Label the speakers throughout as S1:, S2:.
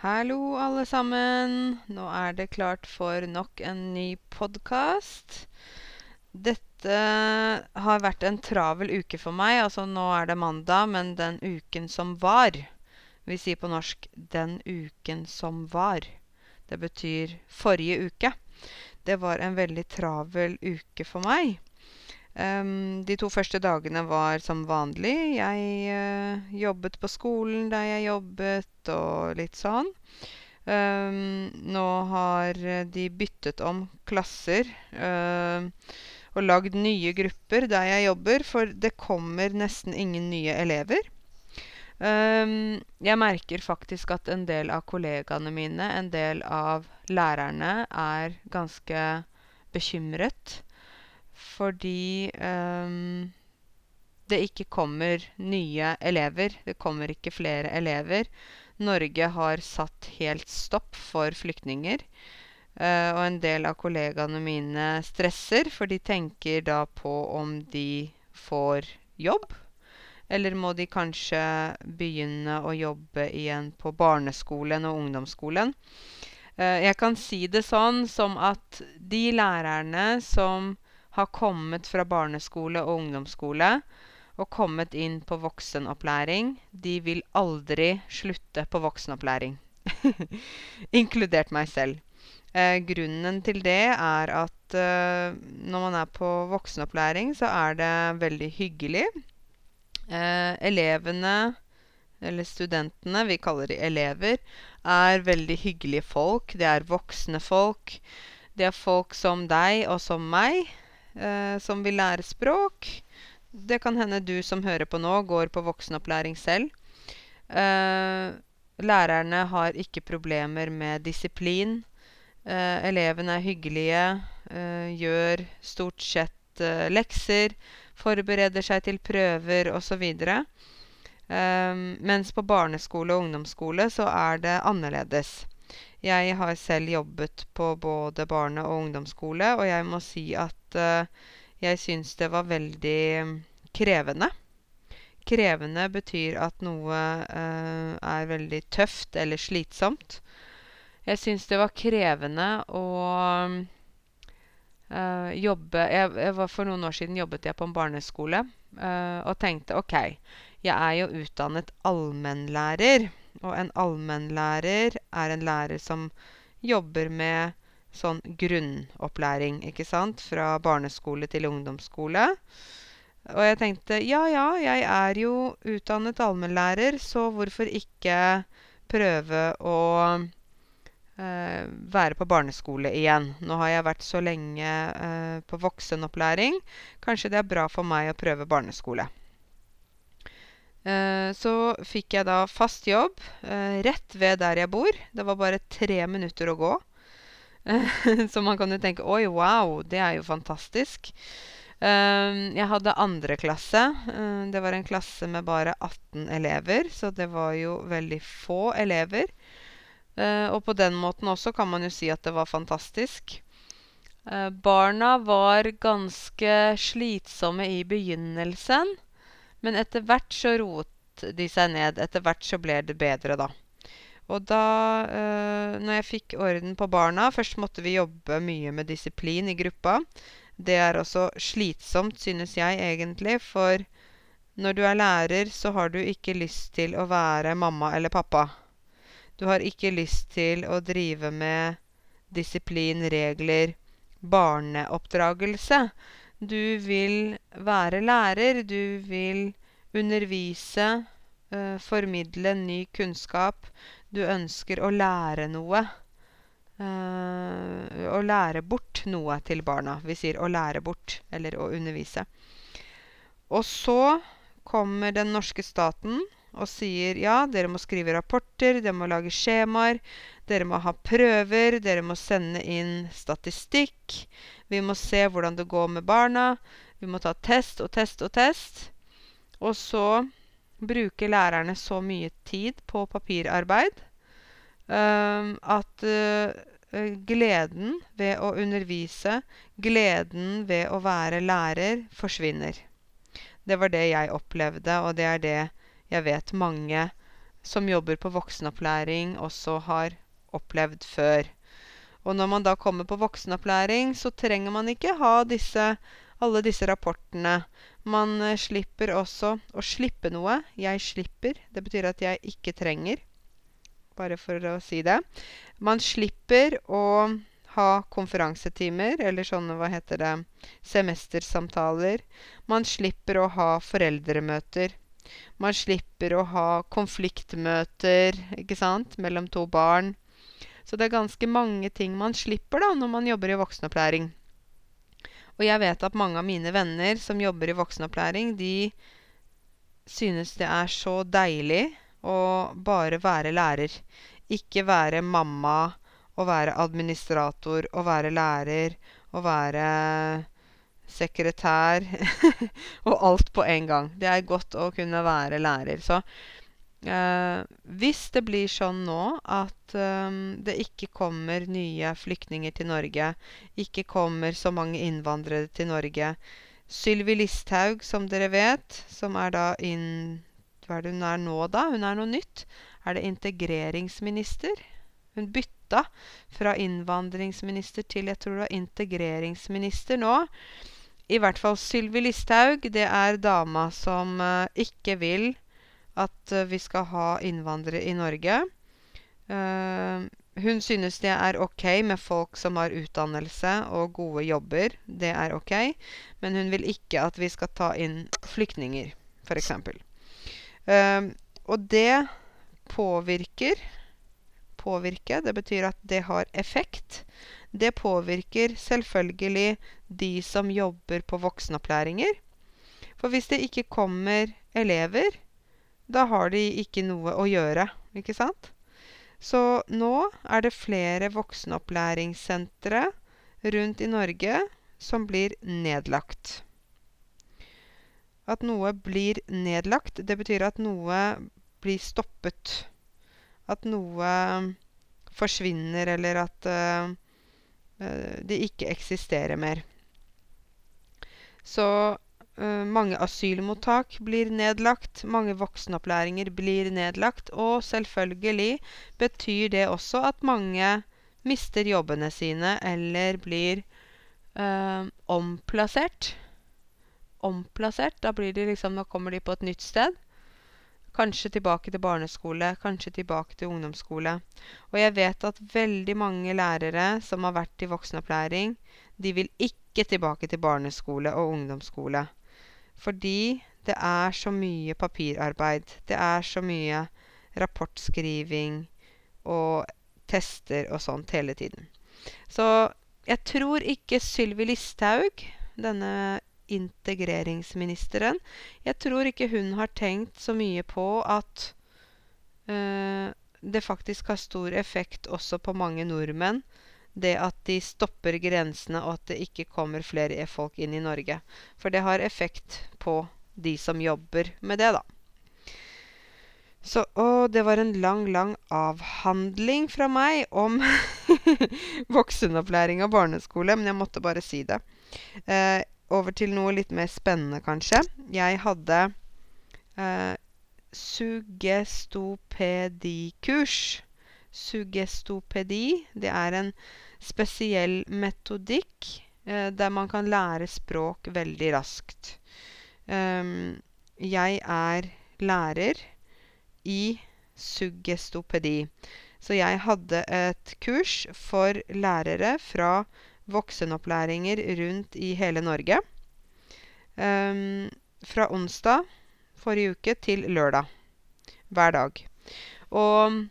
S1: Hallo, alle sammen. Nå er det klart for nok en ny podkast. Dette har vært en travel uke for meg. Altså, nå er det mandag, men den uken som var Vi sier på norsk 'den uken som var'. Det betyr forrige uke. Det var en veldig travel uke for meg. Um, de to første dagene var som vanlig. Jeg uh, jobbet på skolen der jeg jobbet, og litt sånn. Um, nå har de byttet om klasser uh, og lagd nye grupper der jeg jobber, for det kommer nesten ingen nye elever. Jeg merker faktisk at en del av kollegaene mine, en del av lærerne, er ganske bekymret fordi um, det ikke kommer nye elever. Det kommer ikke flere elever. Norge har satt helt stopp for flyktninger. Uh, og en del av kollegaene mine stresser, for de tenker da på om de får jobb. Eller må de kanskje begynne å jobbe igjen på barneskolen og ungdomsskolen? Uh, jeg kan si det sånn som at de lærerne som har kommet fra barneskole og ungdomsskole og kommet inn på voksenopplæring, de vil aldri slutte på voksenopplæring. Inkludert meg selv. Eh, grunnen til det er at eh, når man er på voksenopplæring, så er det veldig hyggelig. Eh, elevene, eller studentene, vi kaller de elever, er veldig hyggelige folk. Det er voksne folk. Det er folk som deg og som meg som vil lære språk. Det kan hende du som hører på nå, går på voksenopplæring selv. Eh, lærerne har ikke problemer med disiplin. Eh, elevene er hyggelige, eh, gjør stort sett eh, lekser, forbereder seg til prøver osv. Um, mens på barneskole og ungdomsskole så er det annerledes. Jeg har selv jobbet på både barne- og ungdomsskole, og jeg må si at uh, jeg syns det var veldig krevende. Krevende betyr at noe uh, er veldig tøft eller slitsomt. Jeg syns det var krevende å jobbe jeg, jeg var, For noen år siden jobbet jeg på en barneskole og tenkte OK, jeg er jo utdannet allmennlærer. Og en allmennlærer er en lærer som jobber med sånn grunnopplæring, ikke sant, fra barneskole til ungdomsskole. Og jeg tenkte ja, ja, jeg er jo utdannet allmennlærer, så hvorfor ikke prøve å eh, være på barneskole igjen? Nå har jeg vært så lenge eh, på voksenopplæring. Kanskje det er bra for meg å prøve barneskole. Eh, så fikk jeg da fast jobb eh, rett ved der jeg bor. Det var bare tre minutter å gå. så man kan jo tenke oi, wow, det er jo fantastisk. Eh, jeg hadde andre klasse. det var en klasse med bare 18 elever, så det var jo veldig få elever. og på den måten også kan man jo si at det var fantastisk. barna var ganske slitsomme i begynnelsen. Men etter hvert så roet de seg ned. Etter hvert så ble det bedre, da. Og da øh, når jeg fikk orden på barna Først måtte vi jobbe mye med disiplin i gruppa. Det er også slitsomt, synes jeg egentlig, for når du er lærer, så har du ikke lyst til å være mamma eller pappa. Du har ikke lyst til å drive med disiplin, regler, barneoppdragelse. Du vil være lærer. Du vil undervise, uh, formidle ny kunnskap. Du ønsker å lære noe. Uh, å lære bort noe til barna. Vi sier 'å lære bort' eller 'å undervise'. Og så kommer den norske staten og sier ja, dere må skrive rapporter, dere må lage skjemaer, dere må ha prøver, dere må sende inn statistikk. Vi må se hvordan det går med barna. Vi må ta test og test og test. Og så bruker lærerne så mye tid på papirarbeid um, at uh, gleden ved å undervise, gleden ved å være lærer, forsvinner. Det var det jeg opplevde, og det er det jeg vet mange som jobber på voksenopplæring, også har opplevd før. Og når man da kommer på voksenopplæring, så trenger man ikke ha disse, alle disse rapportene. Man eh, slipper også å slippe noe. Jeg slipper. Det betyr at jeg ikke trenger. Bare for å si det. Man slipper å ha konferansetimer, eller sånne, hva heter det, semestersamtaler. Man slipper å ha foreldremøter. Man slipper å ha konfliktmøter, ikke sant, mellom to barn. Så det er ganske mange ting man slipper da når man jobber i voksenopplæring. Og jeg vet at mange av mine venner som jobber i voksenopplæring, de synes det er så deilig å bare være lærer. Ikke være mamma og være administrator og være lærer og være sekretær og alt på en gang. Det er godt å kunne være lærer. Så hvis det blir sånn nå at eh, det ikke kommer nye flyktninger til Norge, ikke kommer så mange innvandrere til Norge Sylvi Listhaug, som dere vet, som er da inn... Hva er det hun er nå, da? Hun er noe nytt. Er det integreringsminister? Hun bytta fra innvandringsminister til jeg tror det var integreringsminister nå. I hvert fall Sylvi Listhaug, det er dama som uh, ikke vil at uh, vi skal ha innvandrere i Norge. Uh, hun synes det er ok med folk som har utdannelse og gode jobber. Det er ok. Men hun vil ikke at vi skal ta inn flyktninger, f.eks. Uh, og det påvirker Påvirke, det betyr at det har effekt. Det påvirker selvfølgelig de som jobber på voksenopplæringer. For hvis det ikke kommer elever, da har de ikke noe å gjøre, ikke sant? Så nå er det flere voksenopplæringssentre rundt i Norge som blir nedlagt. At noe blir nedlagt, det betyr at noe blir stoppet. At noe forsvinner, eller at uh, det ikke eksisterer mer. Så mange asylmottak blir nedlagt, mange voksenopplæringer blir nedlagt, og selvfølgelig betyr det også at mange mister jobbene sine eller blir uh, omplassert. Omplassert. Da blir de liksom Da kommer de på et nytt sted. Kanskje tilbake til barneskole, kanskje tilbake til ungdomsskole. Og jeg vet at veldig mange lærere som har vært i voksenopplæring, de vil ikke tilbake til barneskole og ungdomsskole. Fordi det er så mye papirarbeid. Det er så mye rapportskriving og tester og sånt hele tiden. Så jeg tror ikke Sylvi Listhaug, denne integreringsministeren Jeg tror ikke hun har tenkt så mye på at øh, det faktisk har stor effekt også på mange nordmenn det at de stopper grensene, og at det ikke kommer flere folk inn i Norge. For det har effekt på de som jobber med det, da. Så, og det var en lang, lang avhandling fra meg om voksenopplæring og barneskole, men jeg måtte bare si det. Eh, over til noe litt mer spennende, kanskje. Jeg hadde eh, sugestopedikurs. Sugestopedi. Det er en spesiell metodikk eh, der man kan lære språk veldig raskt. Um, jeg er lærer i suggestopedi. Så jeg hadde et kurs for lærere fra voksenopplæringer rundt i hele Norge. Um, fra onsdag forrige uke til lørdag. Hver dag. Og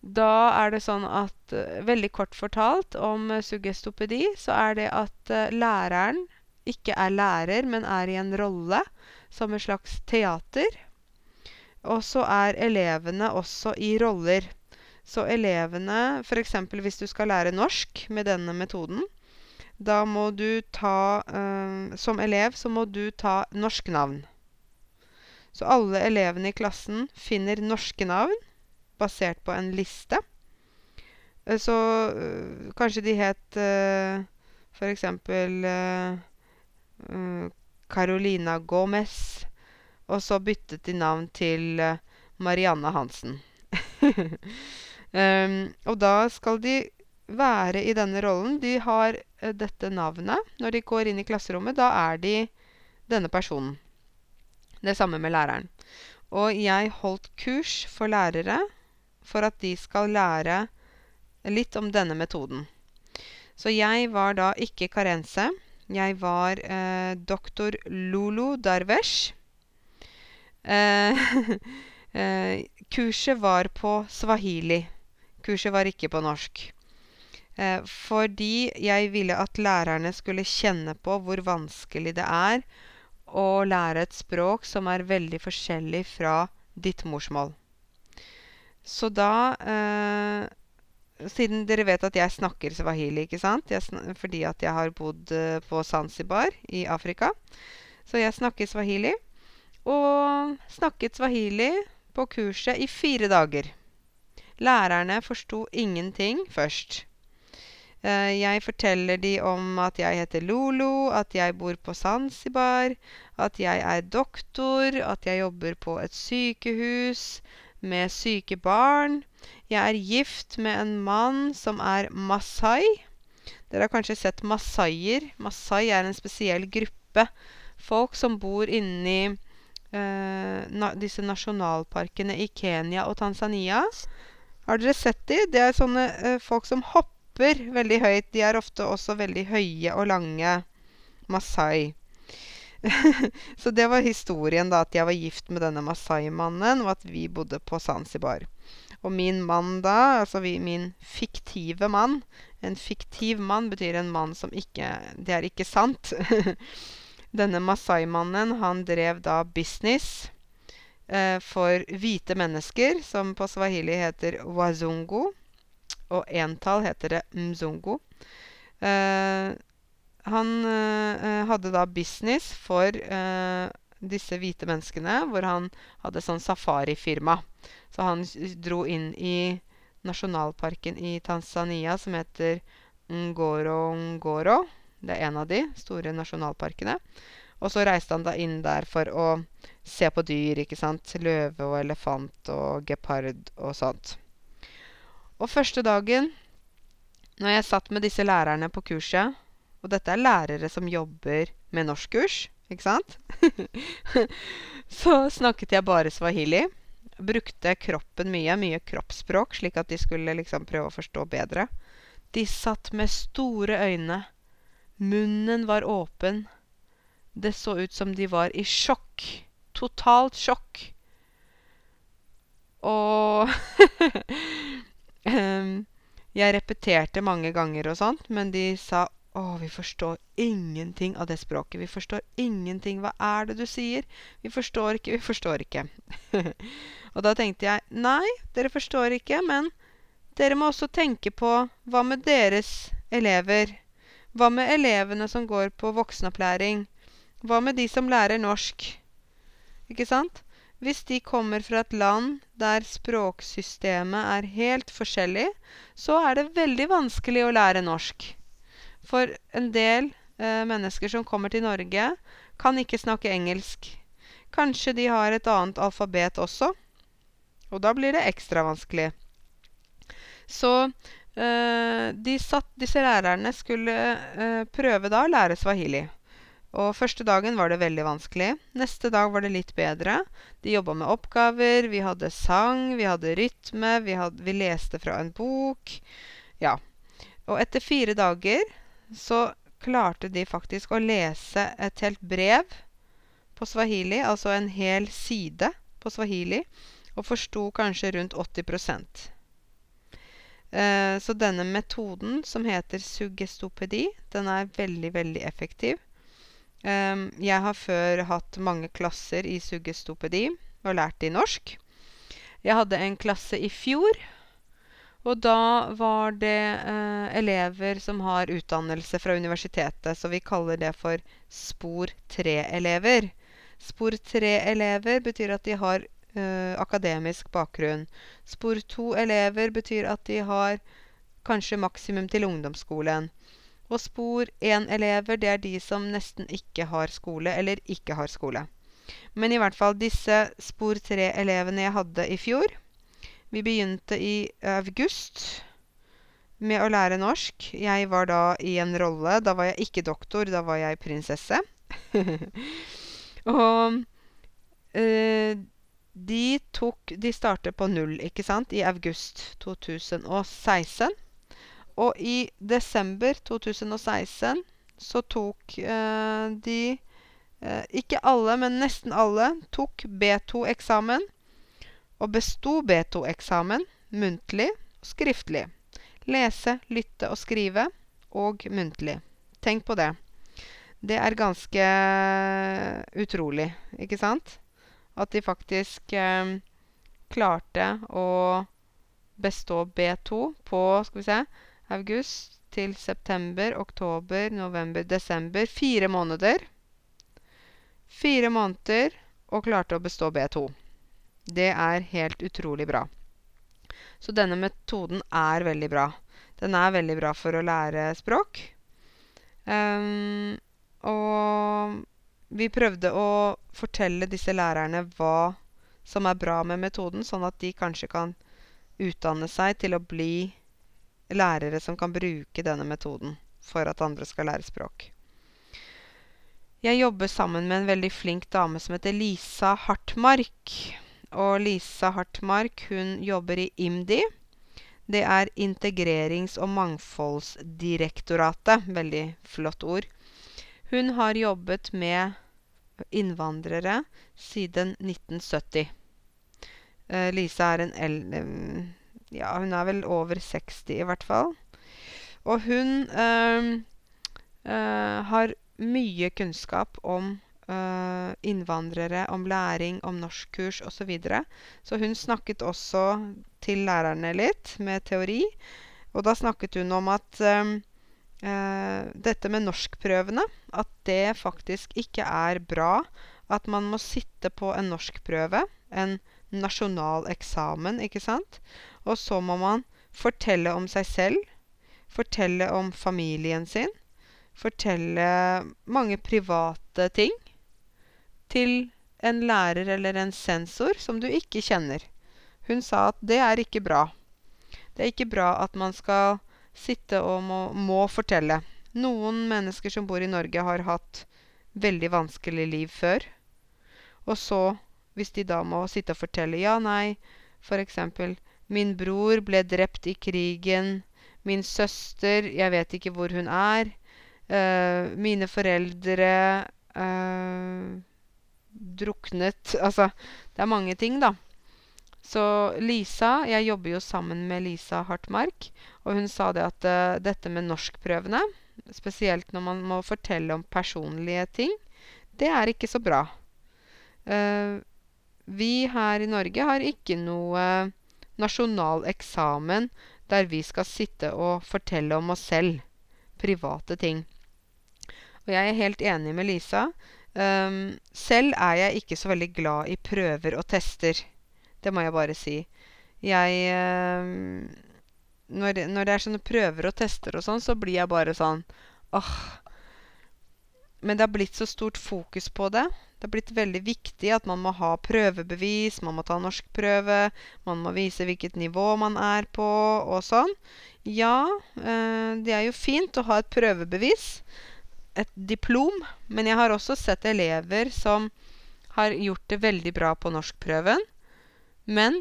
S1: da er det sånn at uh, Veldig kort fortalt om uh, suggestopedi, så er det at uh, læreren ikke er lærer, men er i en rolle som en slags teater. Og så er elevene også i roller. Så elevene F.eks. hvis du skal lære norsk med denne metoden, da må du ta Som elev så må du ta norsknavn. Så alle elevene i klassen finner norske navn basert på en liste. Eh, så øh, kanskje de het øh, for eksempel øh, Carolina Gomez. Og så byttet de navn til Marianne Hansen. um, og da skal de være i denne rollen. De har dette navnet. Når de går inn i klasserommet, da er de denne personen. Det samme med læreren. Og jeg holdt kurs for lærere for at de skal lære litt om denne metoden. Så jeg var da ikke Karense. Jeg var eh, doktor Lulu Darwesh. Eh, eh, kurset var på swahili. Kurset var ikke på norsk. Eh, fordi jeg ville at lærerne skulle kjenne på hvor vanskelig det er å lære et språk som er veldig forskjellig fra ditt morsmål. Så da eh, Siden dere vet at jeg snakker swahili, ikke sant? Sn fordi at jeg har bodd eh, på Zanzibar i Afrika. Så jeg snakker swahili. Og snakket swahili på kurset i fire dager. Lærerne forsto ingenting først. Uh, jeg forteller de om at jeg heter Lolo, at jeg bor på Zanzibar, at jeg er doktor, at jeg jobber på et sykehus med syke barn. Jeg er gift med en mann som er masai. Dere har kanskje sett masaier. Masai er en spesiell gruppe folk som bor inni uh, na disse nasjonalparkene i Kenya og Tanzania. Har dere sett de? Det er sånne uh, folk som hopper veldig høyt. De er ofte også veldig høye og lange. Masai. så det var historien, da, at jeg var gift med denne masai-mannen, og at vi bodde på Zanzibar. Og min mann da, altså vi, min fiktive mann En fiktiv mann betyr en mann som ikke Det er ikke sant. Denne masai-mannen, han drev da business eh, for hvite mennesker, som på swahili heter wazungu og entall heter det mzungu. Eh, han eh, hadde da business for eh, disse hvite menneskene, hvor han hadde sånn safarifirma. Så han dro inn i nasjonalparken i Tanzania som heter Ngoro Ngoro. Det er en av de store nasjonalparkene. Og så reiste han da inn der for å se på dyr, ikke sant. Løve og elefant og gepard og sånt. Og første dagen, når jeg satt med disse lærerne på kurset Og dette er lærere som jobber med norskkurs, ikke sant? så snakket jeg bare swahili. Brukte kroppen mye, mye kroppsspråk, slik at de skulle liksom prøve å forstå bedre. De satt med store øyne. Munnen var åpen. Det så ut som de var i sjokk. Totalt sjokk. Og jeg repeterte mange ganger og sånt, men de sa å, vi forstår ingenting av det språket. Vi forstår ingenting. Hva er det du sier? Vi forstår ikke, vi forstår ikke. og da tenkte jeg nei, dere forstår ikke, men dere må også tenke på hva med deres elever? Hva med elevene som går på voksenopplæring? Hva med de som lærer norsk? Ikke sant? Hvis de kommer fra et land der språksystemet er helt forskjellig, så er det veldig vanskelig å lære norsk. For en del eh, mennesker som kommer til Norge, kan ikke snakke engelsk. Kanskje de har et annet alfabet også. Og da blir det ekstra vanskelig. Så eh, de satt, disse lærerne skulle eh, prøve da å lære swahili. Og første dagen var det veldig vanskelig. Neste dag var det litt bedre. De jobba med oppgaver, vi hadde sang, vi hadde rytme, vi, hadde, vi leste fra en bok. Ja. Og etter fire dager så klarte de faktisk å lese et helt brev på swahili, altså en hel side på swahili, og forsto kanskje rundt 80 eh, Så denne metoden, som heter suggestopedi, den er veldig, veldig effektiv. Eh, jeg har før hatt mange klasser i suggestopedi og lært i norsk. Jeg hadde en klasse i fjor, og da var det uh, elever som har utdannelse fra universitetet, så vi kaller det for spor 3-elever. Spor 3-elever betyr at de har uh, akademisk bakgrunn. Spor 2-elever betyr at de har kanskje maksimum til ungdomsskolen. Og spor 1-elever, det er de som nesten ikke har skole, eller ikke har skole. Men i hvert fall disse spor 3-elevene jeg hadde i fjor Vi begynte i august med å lære norsk. Jeg var da i en rolle. Da var jeg ikke doktor, da var jeg prinsesse. Og de tok De starter på null, ikke sant, i august 2016. Og i desember 2016 så tok de Ikke alle, men nesten alle tok B2-eksamen. Og besto B2-eksamen muntlig og skriftlig. Lese, lytte og skrive og muntlig. Tenk på det. Det er ganske utrolig, ikke sant? At de faktisk klarte å bestå B2 på, skal vi se, august til september, oktober, november, desember. Fire måneder. Fire måneder og klarte å bestå B2. Det er helt utrolig bra. Så denne metoden er veldig bra. Den er veldig bra for å lære språk. og vi prøvde å fortelle disse lærerne hva som er bra med metoden, sånn at de kanskje kan utdanne seg til å bli lærere som kan bruke denne metoden for at andre skal lære språk. Jeg jobber sammen med en veldig flink dame som heter Lisa Hartmark. Og Lisa Hartmark, hun jobber i IMDi. Det er Integrerings- og mangfoldsdirektoratet. Veldig flott ord. Hun har jobbet med innvandrere siden 1970. Lisa er en el... Ja, hun er vel over 60 i hvert fall. Og hun har mye kunnskap om innvandrere, om læring, om norskkurs osv. Så, videre. så hun snakket også til lærerne litt med teori. Og da snakket hun om at dette med norskprøvene, at det faktisk ikke er bra. At man må sitte på en norskprøve, en nasjonal eksamen, ikke sant. Og så må man fortelle om seg selv. Fortelle om familien sin. Fortelle mange private ting til en lærer eller en sensor som du ikke kjenner. Hun sa at det er ikke bra. Det er ikke bra at man skal sitte og må, må fortelle. Noen mennesker som bor i Norge, har hatt veldig vanskelig liv før. Og så, hvis de da må sitte og fortelle Ja, nei, eksempel Min bror ble drept i krigen. Min søster Jeg vet ikke hvor hun er. Uh, mine foreldre uh, druknet Altså, det er mange ting, da. Så Lisa Jeg jobber jo sammen med Lisa Hartmark, og hun sa det at uh, dette med norskprøvene, spesielt når man må fortelle om personlige ting, det er ikke så bra. Uh, vi her i Norge har ikke noe nasjonal eksamen der vi skal sitte og fortelle om oss selv. Private ting. Og jeg er helt enig med Lisa. Um, selv er jeg ikke så veldig glad i prøver og tester. Det må jeg bare si. Jeg um, når, når, det er sånne prøver og tester og sånn, så blir jeg bare sånn åh. Men det har blitt så stort fokus på det. Det har blitt veldig viktig at man må ha prøvebevis, man må ta norskprøve, man må vise hvilket nivå man er på, og sånn. Ja, uh, det er jo fint å ha et prøvebevis et diplom, men jeg har også sett elever som har gjort det veldig bra på norskprøven. Men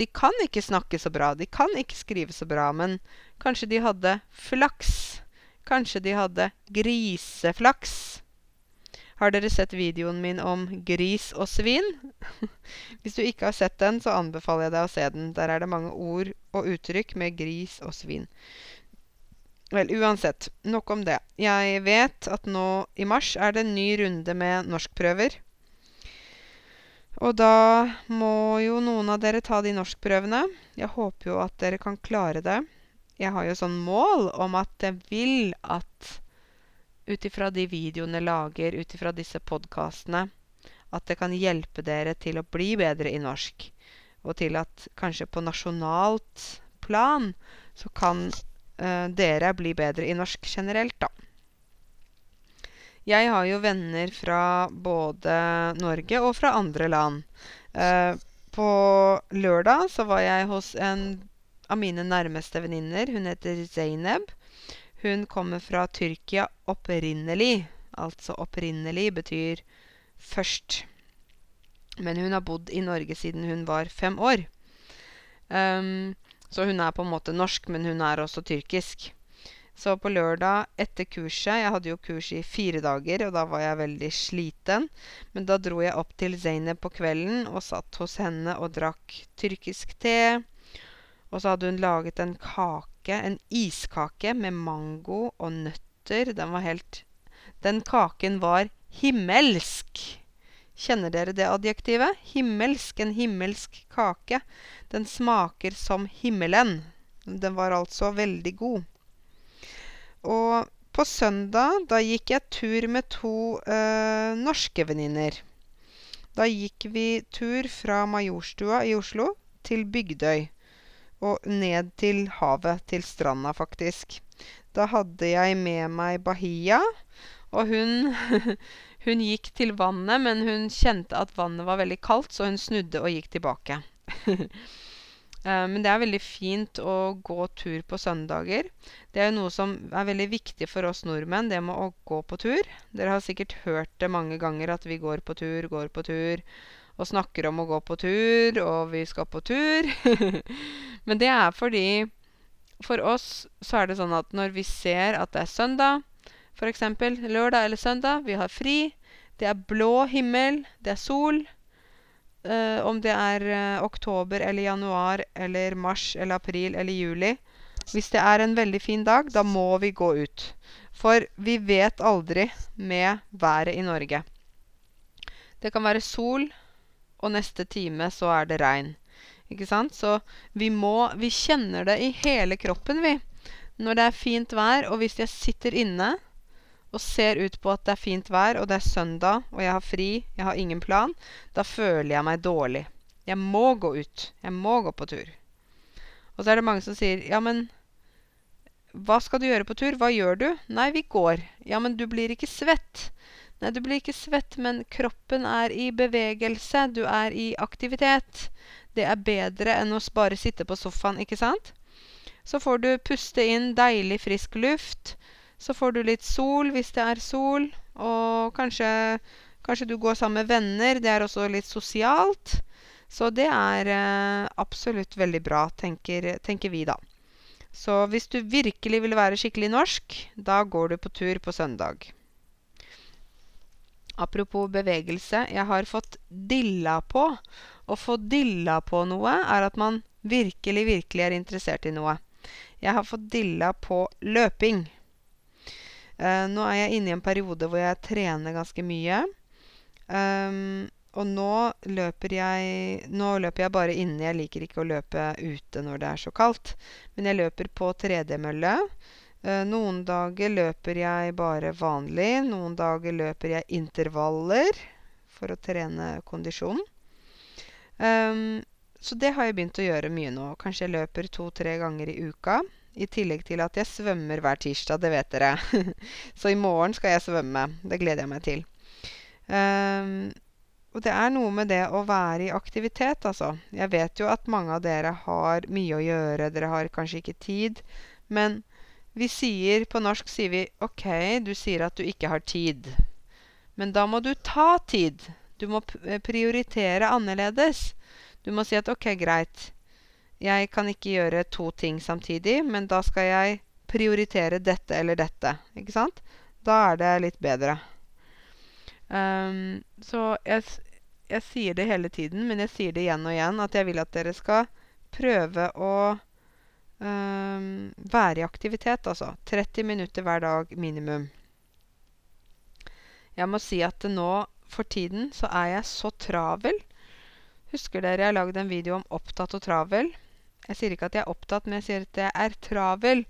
S1: de kan ikke snakke så bra, de kan ikke skrive så bra, men kanskje de hadde flaks. Kanskje de hadde griseflaks. Har dere sett videoen min om gris og svin? Hvis du ikke har sett den, så anbefaler jeg deg å se den. Der er det mange ord og uttrykk med gris og svin. Vel, uansett. Nok om det. Jeg vet at nå i mars er det en ny runde med norskprøver. Og da må jo noen av dere ta de norskprøvene. Jeg håper jo at dere kan klare det. Jeg har jo sånn mål om at jeg vil at ut ifra de videoene jeg lager, ut ifra disse podkastene, at det kan hjelpe dere til å bli bedre i norsk. Og til at kanskje på nasjonalt plan så kan dere blir bedre i norsk generelt, da. Jeg har jo venner fra både Norge og fra andre land. Eh, på lørdag så var jeg hos en av mine nærmeste venninner. Hun heter Zeyneb. Hun kommer fra Tyrkia opprinnelig. Altså opprinnelig betyr først. Men hun har bodd i Norge siden hun var fem år. Um, så hun er på en måte norsk, men hun er også tyrkisk. Så på lørdag etter kurset Jeg hadde jo kurs i fire dager, og da var jeg veldig sliten. Men da dro jeg opp til Zainab på kvelden og satt hos henne og drakk tyrkisk te. Og så hadde hun laget en kake, en iskake med mango og nøtter. Den var helt Den kaken var himmelsk! Kjenner dere det adjektivet? Himmelsk. En himmelsk kake. Den smaker som himmelen. Den var altså veldig god. Og på søndag, da gikk jeg tur med to eh, norske venninner. Da gikk vi tur fra Majorstua i Oslo til Bygdøy. Og ned til havet, til stranda, faktisk. Da hadde jeg med meg Bahia, og hun Hun gikk til vannet, men hun kjente at vannet var veldig kaldt, så hun snudde og gikk tilbake. Eh, men det er veldig fint å gå tur på søndager. Det er noe som er veldig viktig for oss nordmenn, det med å gå på tur. Dere har sikkert hørt det mange ganger at vi går på tur, går på tur, og snakker om å gå på tur, og vi skal på tur. Men det er fordi for oss så er det sånn at når vi ser at det er søndag, f.eks. lørdag eller søndag. Vi har fri. Det er blå himmel. Det er sol. Uh, om det er uh, oktober eller januar eller mars eller april eller juli. Hvis det er en veldig fin dag, da må vi gå ut. For vi vet aldri med været i Norge. Det kan være sol, og neste time så er det regn. Ikke sant? Så vi må Vi kjenner det i hele kroppen, vi. Når det er fint vær, og hvis jeg sitter inne og ser ut på at det er fint vær, og det er søndag, og jeg har fri, jeg har ingen plan, da føler jeg meg dårlig. Jeg må gå ut. Jeg må gå på tur. Og så er det mange som sier ja, men hva skal du gjøre på tur? Hva gjør du? Nei, vi går. Ja, men du blir ikke svett. Nei, du blir ikke svett, men kroppen er i bevegelse. Du er i aktivitet. Det er bedre enn å bare sitte på sofaen, ikke sant? Så får du puste inn deilig, frisk luft. Så får du litt sol hvis det er sol, og kanskje, kanskje du går sammen med venner. Det er også litt sosialt. Så det er eh, absolutt veldig bra, tenker, tenker vi da. Så hvis du virkelig vil være skikkelig norsk, da går du på tur på søndag. Apropos bevegelse. Jeg har fått dilla på. Å få dilla på noe er at man virkelig, virkelig er interessert i noe. Jeg har fått dilla på løping. Uh, nå er jeg inne i en periode hvor jeg trener ganske mye. Um, og nå løper jeg Nå løper jeg bare inne. Jeg liker ikke å løpe ute når det er så kaldt. Men jeg løper på tredemølle. Uh, noen dager løper jeg bare vanlig. Noen dager løper jeg intervaller for å trene kondisjonen. Um, så det har jeg begynt å gjøre mye nå. Kanskje jeg løper to-tre ganger i uka. I tillegg til at jeg svømmer hver tirsdag, det vet dere. så i morgen skal jeg svømme. Det gleder jeg meg til. Um, og det er noe med det å være i aktivitet, altså. Jeg vet jo at mange av dere har mye å gjøre. Dere har kanskje ikke tid. Men vi sier På norsk sier vi OK, du sier at du ikke har tid. Men da må du ta tid. Du må prioritere annerledes. Du må si at OK, greit. Jeg kan ikke gjøre to ting samtidig, men da skal jeg prioritere dette eller dette. Ikke sant? Da er det litt bedre. Um, så jeg, jeg, sier det hele tiden, men jeg sier det igjen og igjen, at jeg vil at dere skal prøve å um, være i aktivitet, altså. 30 minutter hver dag minimum. Jeg må si at nå for tiden så er jeg så travel. Husker dere jeg lagde en video om opptatt og travel? Jeg sier ikke at jeg er opptatt, men jeg sier at jeg er travel.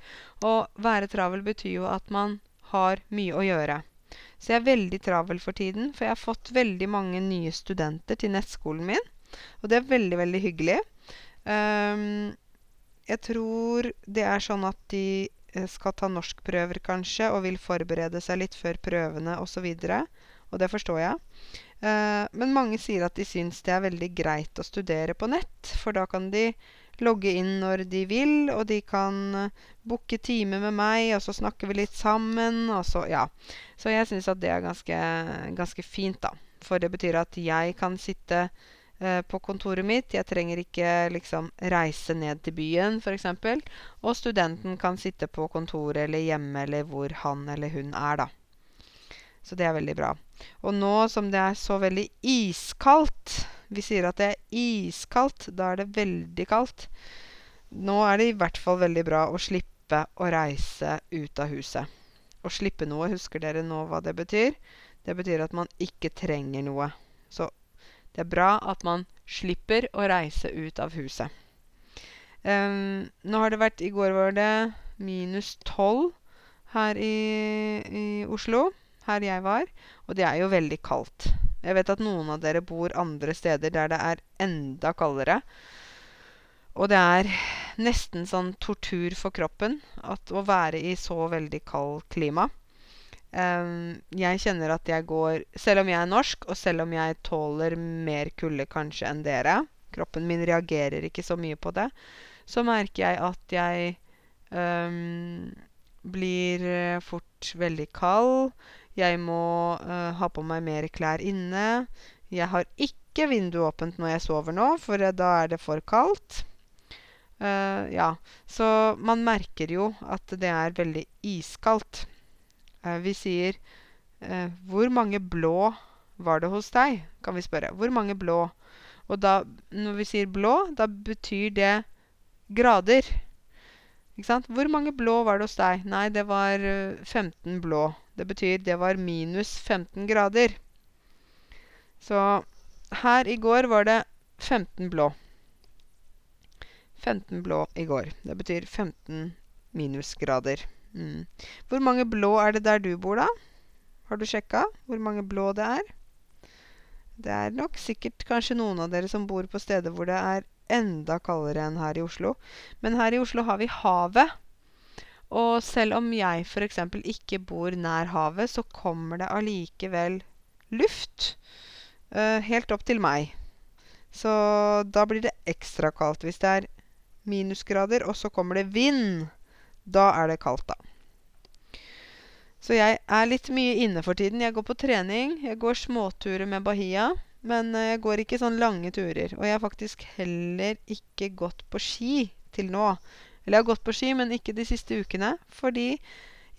S1: Og være travel betyr jo at man har mye å gjøre. Så jeg er veldig travel for tiden, for jeg har fått veldig mange nye studenter til nettskolen min. Og det er veldig, veldig hyggelig. Um, jeg tror det er sånn at de eh, skal ta norskprøver kanskje, og vil forberede seg litt før prøvene osv. Og, og det forstår jeg. Uh, men mange sier at de syns det er veldig greit å studere på nett, for da kan de logge inn når de vil, og de kan uh, booke time med meg, og så snakker vi litt sammen, og så Ja. Så jeg syns at det er ganske, ganske fint, da. For det betyr at jeg kan sitte eh, på kontoret mitt. Jeg trenger ikke liksom reise ned til byen, f.eks. Og studenten kan sitte på kontoret eller hjemme eller hvor han eller hun er, da. Så det er veldig bra. Og nå som det er så veldig iskaldt Vi sier at det er iskaldt. Da er det veldig kaldt. Nå er det i hvert fall veldig bra å slippe å reise ut av huset. Å slippe noe, husker dere nå hva det betyr? Det betyr at man ikke trenger noe. Så det er bra at man slipper å reise ut av huset. Um, nå har det vært I går var det minus tolv her i, i Oslo her jeg var. Og det er jo veldig kaldt. Jeg vet at noen av dere bor andre steder der det er enda kaldere. Og det er nesten sånn tortur for kroppen at å være i så veldig kald klima. Um, jeg kjenner at jeg går Selv om jeg er norsk, og selv om jeg tåler mer kulde kanskje enn dere Kroppen min reagerer ikke så mye på det. Så merker jeg at jeg um, blir eh, fort veldig kald. Jeg må uh, ha på meg mer klær inne. Jeg har ikke vinduet åpent når jeg sover nå, for da er det for kaldt. Uh, ja, så man merker jo at det er veldig iskaldt. Vi sier 'Hvor mange blå var det hos deg?' kan vi spørre. Hvor mange blå? Og da, når vi sier blå, da betyr det grader. Ikke sant? Hvor mange blå var det hos deg? Nei, det var 15 blå. Det betyr det var minus 15 grader. Så her i går var det 15 blå. 15 blå i går. Det betyr 15 minusgrader. Mm. Hvor mange blå er det der du bor, da? Har du sjekka hvor mange blå det er? Det er nok sikkert kanskje noen av dere som bor på steder hvor det er enda kaldere enn her i Oslo. Men her i Oslo har vi havet. Og selv om jeg f.eks. ikke bor nær havet, så kommer det allikevel luft uh, helt opp til meg. Så da blir det ekstra kaldt hvis det er minusgrader, og så kommer det vind. Da er det kaldt, da. Så jeg er litt mye inne for tiden. Jeg går på trening. Jeg går småturer med Bahia. Men uh, jeg går ikke sånn lange turer. Og jeg har faktisk heller ikke gått på ski til nå. Eller jeg har gått på ski, men ikke de siste ukene. Fordi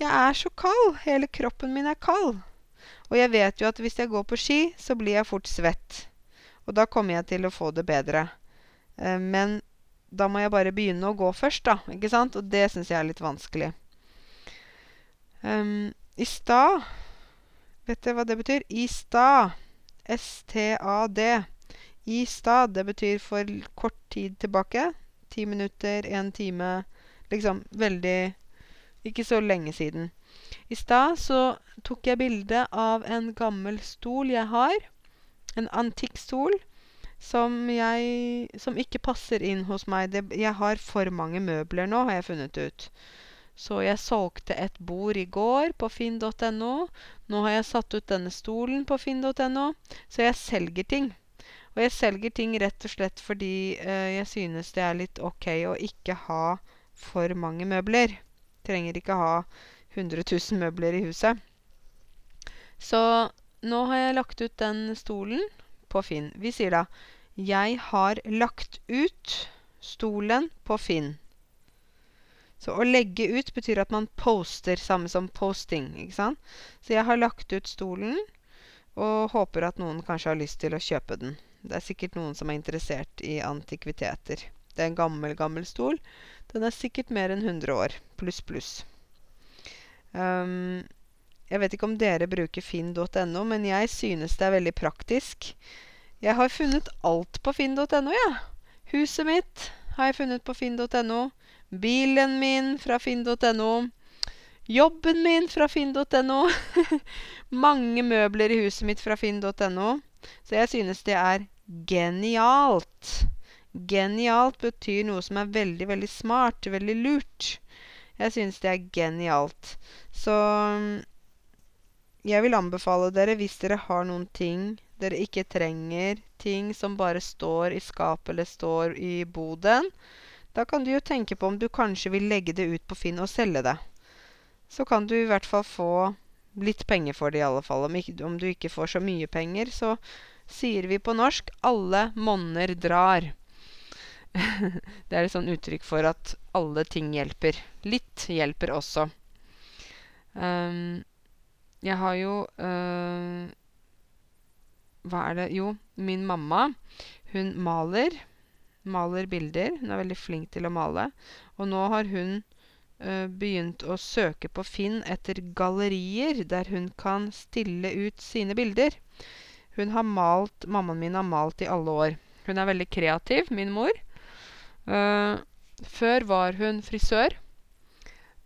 S1: jeg er så kald. Hele kroppen min er kald. Og jeg vet jo at hvis jeg går på ski, så blir jeg fort svett. Og da kommer jeg til å få det bedre. Eh, men da må jeg bare begynne å gå først, da. Ikke sant? Og det syns jeg er litt vanskelig. Um, I stad Vet dere hva det betyr? I stad. S-T-A-D. I stad. Det betyr for kort tid tilbake ti minutter, en time Liksom veldig Ikke så lenge siden. I stad så tok jeg bilde av en gammel stol jeg har. En antikk stol som jeg Som ikke passer inn hos meg. Det, jeg har for mange møbler nå, har jeg funnet ut. Så jeg solgte et bord i går på finn.no. Nå har jeg satt ut denne stolen på finn.no. Så jeg selger ting. Og jeg selger ting rett og slett fordi eh, jeg synes det er litt ok å ikke ha for mange møbler. Trenger ikke ha 100 000 møbler i huset. Så nå har jeg lagt ut den stolen på Finn. Vi sier da 'Jeg har lagt ut stolen på Finn'. Så å legge ut betyr at man poster, samme som posting. ikke sant? Så jeg har lagt ut stolen, og håper at noen kanskje har lyst til å kjøpe den. Det er sikkert noen som er interessert i antikviteter. Det er en gammel, gammel stol. Den er sikkert mer enn 100 år. Pluss, pluss. Um, jeg vet ikke om dere bruker finn.no, men jeg synes det er veldig praktisk. Jeg har funnet alt på finn.no, jeg. Ja. Huset mitt har jeg funnet på finn.no. Bilen min fra finn.no. Jobben min fra finn.no. Mange møbler i huset mitt fra finn.no. Så jeg synes det er genialt. Genialt betyr noe som er veldig, veldig smart, veldig lurt. Jeg synes det er genialt. Så jeg vil anbefale dere, hvis dere har noen ting dere ikke trenger, ting som bare står i skapet eller står i boden, da kan du jo tenke på om du kanskje vil legge det ut på Finn og selge det. Så kan du i hvert fall få litt penger for det, i alle fall. Om, ikke, om du ikke får så mye penger, så sier vi på norsk 'alle monner drar'. det er et sånn uttrykk for at alle ting hjelper. Litt hjelper også. Um, jeg har jo uh, Hva er det Jo, min mamma, hun maler. Maler bilder. Hun er veldig flink til å male. Og nå har hun uh, begynt å søke på Finn etter gallerier der hun kan stille ut sine bilder. Hun har malt Mammaen min har malt i alle år. Hun er veldig kreativ, min mor. Uh, før var hun frisør,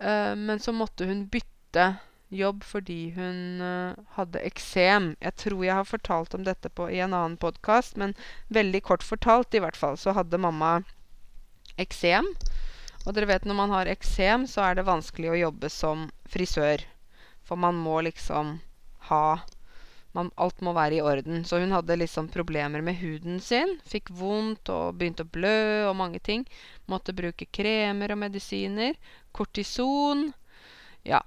S1: uh, men så måtte hun bytte jobb fordi hun uh, hadde eksem. Jeg tror jeg har fortalt om dette på, i en annen podkast, men veldig kort fortalt i hvert fall, så hadde mamma eksem. Og dere vet når man har eksem, så er det vanskelig å jobbe som frisør. For man må liksom ha man, Alt må være i orden. Så hun hadde liksom problemer med huden sin. Fikk vondt og begynte å blø og mange ting. Måtte bruke kremer og medisiner. Kortison. Ja.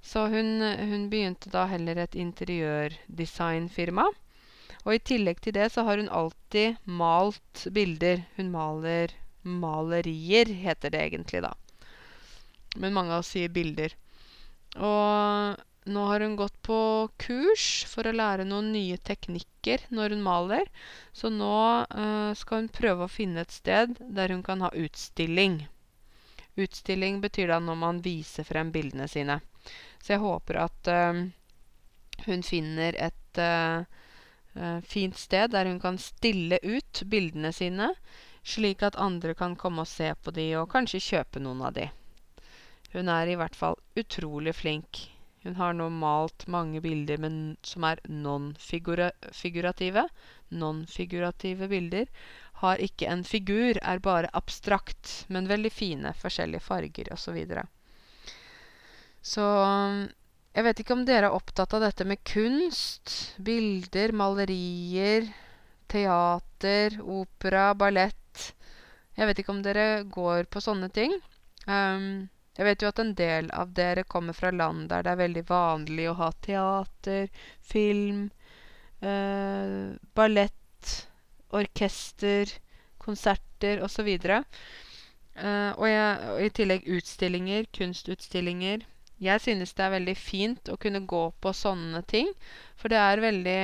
S1: Så hun, hun begynte da heller et interiørdesignfirma. Og i tillegg til det så har hun alltid malt bilder. Hun maler malerier, heter det egentlig, da. Men mange av oss sier bilder. Og nå har hun gått på kurs for å lære noen nye teknikker når hun maler. Så nå uh, skal hun prøve å finne et sted der hun kan ha utstilling. Utstilling betyr da når man viser frem bildene sine. Så jeg håper at uh, hun finner et uh, fint sted der hun kan stille ut bildene sine slik at andre kan komme og se på de og kanskje kjøpe noen av de. Hun er i hvert fall utrolig flink. Hun har nå malt mange bilder men, som er non-figurative. Non-figurative bilder har ikke en figur, er bare abstrakt, men veldig fine. Forskjellige farger osv. Så, videre. så jeg vet ikke om dere er opptatt av dette med kunst. Bilder, malerier, teater, opera, ballett jeg vet ikke om dere går på sånne ting. Um, jeg vet jo at en del av dere kommer fra land der det er veldig vanlig å ha teater, film, eh, ballett, orkester, konserter osv. Uh, og, og i tillegg utstillinger, kunstutstillinger. Jeg synes det er veldig fint å kunne gå på sånne ting, for det er veldig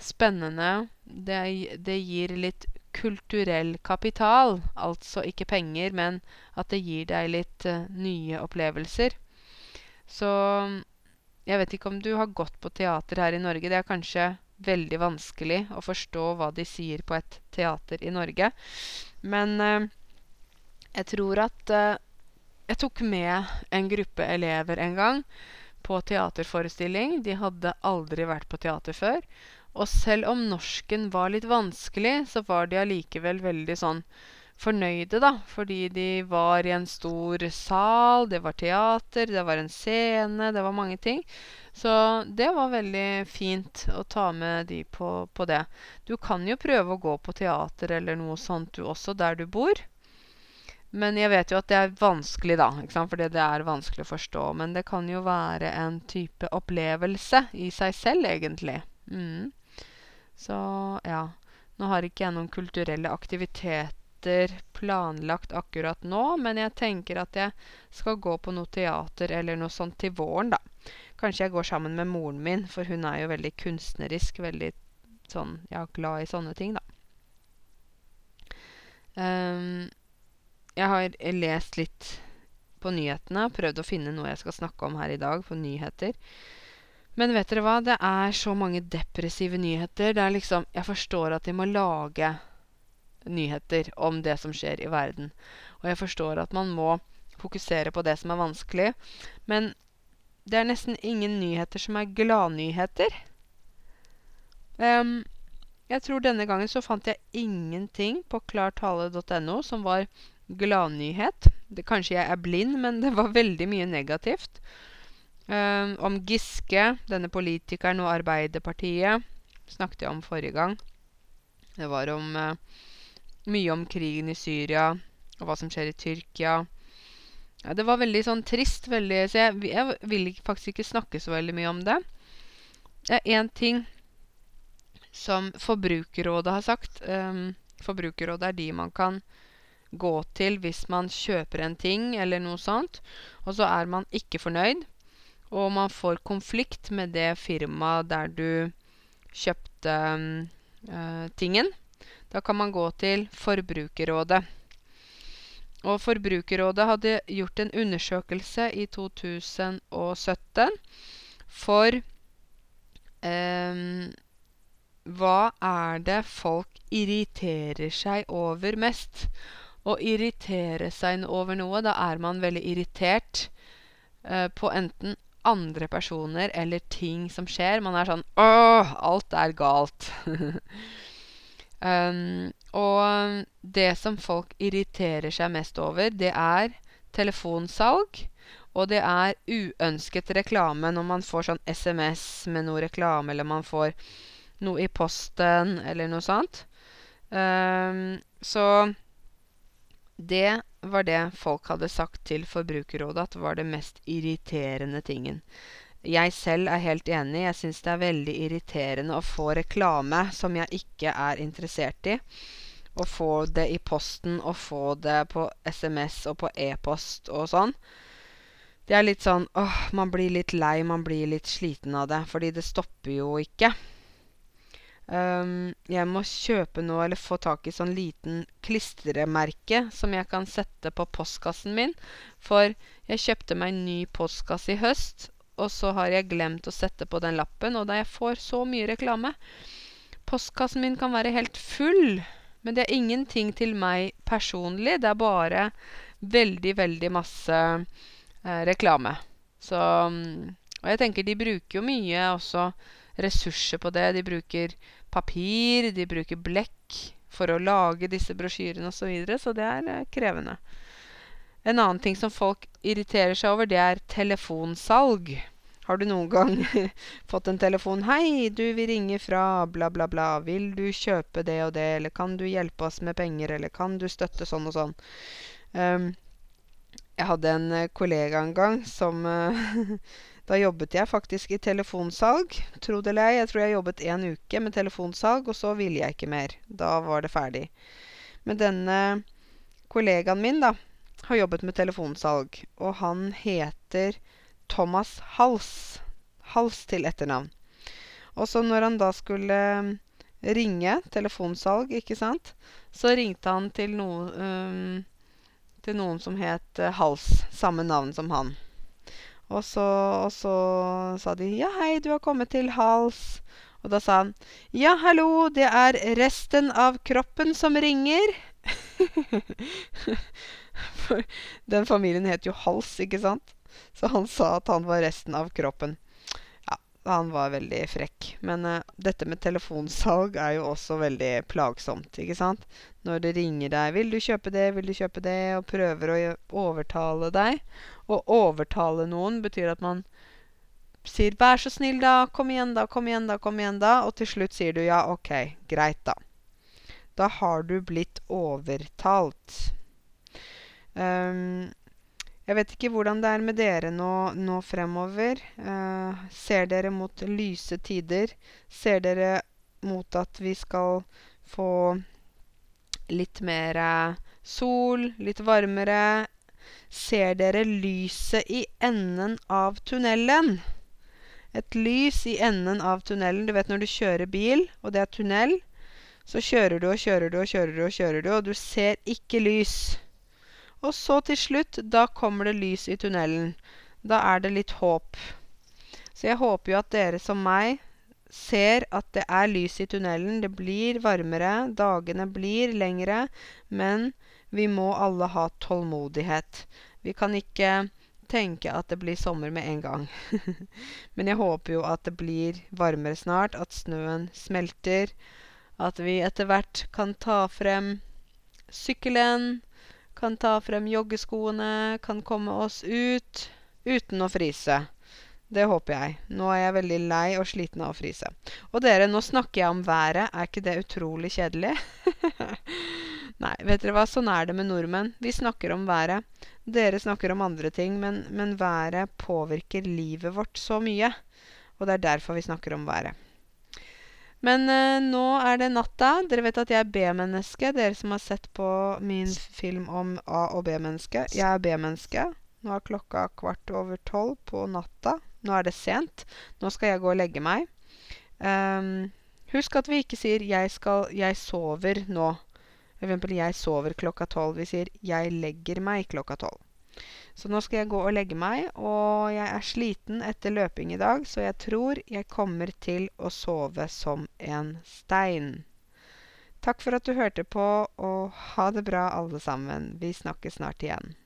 S1: spennende. Det, det gir litt kulturell kapital. Altså ikke penger, men at det gir deg litt uh, nye opplevelser. Så jeg vet ikke om du har gått på teater her i Norge. Det er kanskje veldig vanskelig å forstå hva de sier på et teater i Norge. Men uh, jeg tror at uh, jeg tok med en gruppe elever en gang på teaterforestilling. De hadde aldri vært på teater før. Og selv om norsken var litt vanskelig, så var de allikevel veldig sånn fornøyde, da. Fordi de var i en stor sal, det var teater, det var en scene, det var mange ting. Så det var veldig fint å ta med de på, på det. Du kan jo prøve å gå på teater eller noe sånt du også, der du bor. Men jeg vet jo at det er vanskelig, da. Fordi det er vanskelig å forstå. Men det kan jo være en type opplevelse i seg selv, egentlig. Mm. Så ja. Nå har ikke jeg noen kulturelle aktiviteter planlagt akkurat nå, men jeg tenker at jeg skal gå på noe teater eller noe sånt til våren, da. Kanskje jeg går sammen med moren min, for hun er jo veldig kunstnerisk. Veldig sånn ja, glad i sånne ting, da. Um, jeg har lest litt på nyhetene, prøvd å finne noe jeg skal snakke om her i dag på nyheter. Men vet dere hva? Det er så mange depressive nyheter. Det er liksom Jeg forstår at de må lage nyheter om det som skjer i verden. Og jeg forstår at man må fokusere på det som er vanskelig. Men det er nesten ingen nyheter som er gladnyheter. Um, jeg tror denne gangen så fant jeg ingenting på klartale.no som var gladnyhet. Kanskje jeg er blind, men det var veldig mye negativt. Um, om Giske, denne politikeren og Arbeiderpartiet, snakket jeg om forrige gang. Det var om uh, mye om krigen i Syria og hva som skjer i Tyrkia. Ja, det var veldig sånn trist, veldig, så jeg, jeg vil faktisk ikke snakke så veldig mye om det. Det er én ting som Forbrukerrådet har sagt. Um, Forbrukerrådet er de man kan gå til hvis man kjøper en ting eller noe sånt, og så er man ikke fornøyd og man får konflikt med det firmaet der du kjøpte uh, tingen. Da kan man gå til Forbrukerrådet. Og Forbrukerrådet hadde gjort en undersøkelse i 2017 for um, Hva er det folk irriterer seg over mest? Å irritere seg over noe, da er man veldig irritert uh, på enten andre personer eller ting som skjer. Man er sånn Åh, alt er galt. um, og det som folk irriterer seg mest over, det er telefonsalg. Og det er uønsket reklame når man får sånn SMS med noe reklame, eller man får noe i posten, eller noe sånt. Um, så det var det folk hadde sagt til Forbrukerrådet at var det mest irriterende tingen. Jeg selv er helt enig. Jeg syns det er veldig irriterende å få reklame som jeg ikke er interessert i. Å få det i posten, og få det på SMS og på e-post og sånn. Det er litt sånn åh, man blir litt lei, man blir litt sliten av det. Fordi det stopper jo ikke. Um, jeg må kjøpe noe eller få tak i sånn liten klistremerke som jeg kan sette på postkassen min. For jeg kjøpte meg en ny postkasse i høst, og så har jeg glemt å sette på den lappen, og da jeg får så mye reklame Postkassen min kan være helt full, men det er ingenting til meg personlig. Det er bare veldig, veldig masse eh, reklame. Så Og jeg tenker de bruker jo mye også ressurser på det. De bruker papir, de bruker blekk for å lage disse brosjyrene osv. Så, videre, så det er eh, krevende. En annen ting som folk irriterer seg over, det er telefonsalg. Har du noen gang fått en telefon 'Hei, du vil ringe fra bla, bla, bla. Vil du kjøpe det og det?' Eller 'Kan du hjelpe oss med penger?' Eller 'Kan du støtte sånn og sånn?' Um, jeg hadde en kollega en gang som uh, Da jobbet jeg faktisk i telefonsalg, tro det eller ei. Jeg tror jeg jobbet en uke med telefonsalg, og så ville jeg ikke mer. Da var det ferdig. Men denne kollegaen min, da, har jobbet med telefonsalg, og han heter Thomas Hals. Hals til etternavn. Og så når han da skulle ringe telefonsalg, ikke sant, så ringte han til, no, um, til noen som het Hals. Samme navn som han. Og så, og så sa de 'Ja, hei, du har kommet til hals'. Og da sa han 'Ja, hallo, det er resten av kroppen som ringer'. For den familien het jo Hals, ikke sant? Så han sa at han var resten av kroppen. Han var veldig frekk. Men uh, dette med telefonsalg er jo også veldig plagsomt, ikke sant? Når det ringer deg 'Vil du kjøpe det? Vil du kjøpe det?' og prøver å overtale deg. Å overtale noen betyr at man sier 'Vær så snill, da. Kom igjen, da. Kom igjen, da. Kom igjen, da.' Og til slutt sier du 'Ja, ok. Greit, da'. Da har du blitt overtalt. Um, jeg vet ikke hvordan det er med dere nå, nå fremover. Uh, ser dere mot lyse tider? Ser dere mot at vi skal få litt mer sol, litt varmere? Ser dere lyset i enden av tunnelen? Et lys i enden av tunnelen. Du vet når du kjører bil, og det er tunnel, så kjører du og kjører du og kjører du, og kjører du, og du ser ikke lys. Og så til slutt, da kommer det lys i tunnelen. Da er det litt håp. Så jeg håper jo at dere som meg ser at det er lys i tunnelen. Det blir varmere, dagene blir lengre, men vi må alle ha tålmodighet. Vi kan ikke tenke at det blir sommer med en gang. men jeg håper jo at det blir varmere snart, at snøen smelter, at vi etter hvert kan ta frem sykkelen kan ta frem joggeskoene, kan komme oss ut uten å fryse. Det håper jeg. Nå er jeg veldig lei og sliten av å fryse. Og dere, nå snakker jeg om været. Er ikke det utrolig kjedelig? Nei, vet dere hva, sånn er det med nordmenn. Vi snakker om været. Dere snakker om andre ting, men, men været påvirker livet vårt så mye. Og det er derfor vi snakker om været. Men eh, nå er det natta. Dere vet at jeg er B-menneske. Dere som har sett på min film om A- og B-menneske. Jeg er B-menneske. Nå er klokka kvart over tolv på natta. Nå er det sent. Nå skal jeg gå og legge meg. Um, husk at vi ikke sier 'jeg skal Jeg sover nå'. Eksempel 'jeg sover klokka tolv'. Vi sier 'jeg legger meg klokka tolv'. Så nå skal jeg gå og legge meg, og jeg er sliten etter løping i dag, så jeg tror jeg kommer til å sove som en stein. Takk for at du hørte på, og ha det bra alle sammen. Vi snakkes snart igjen.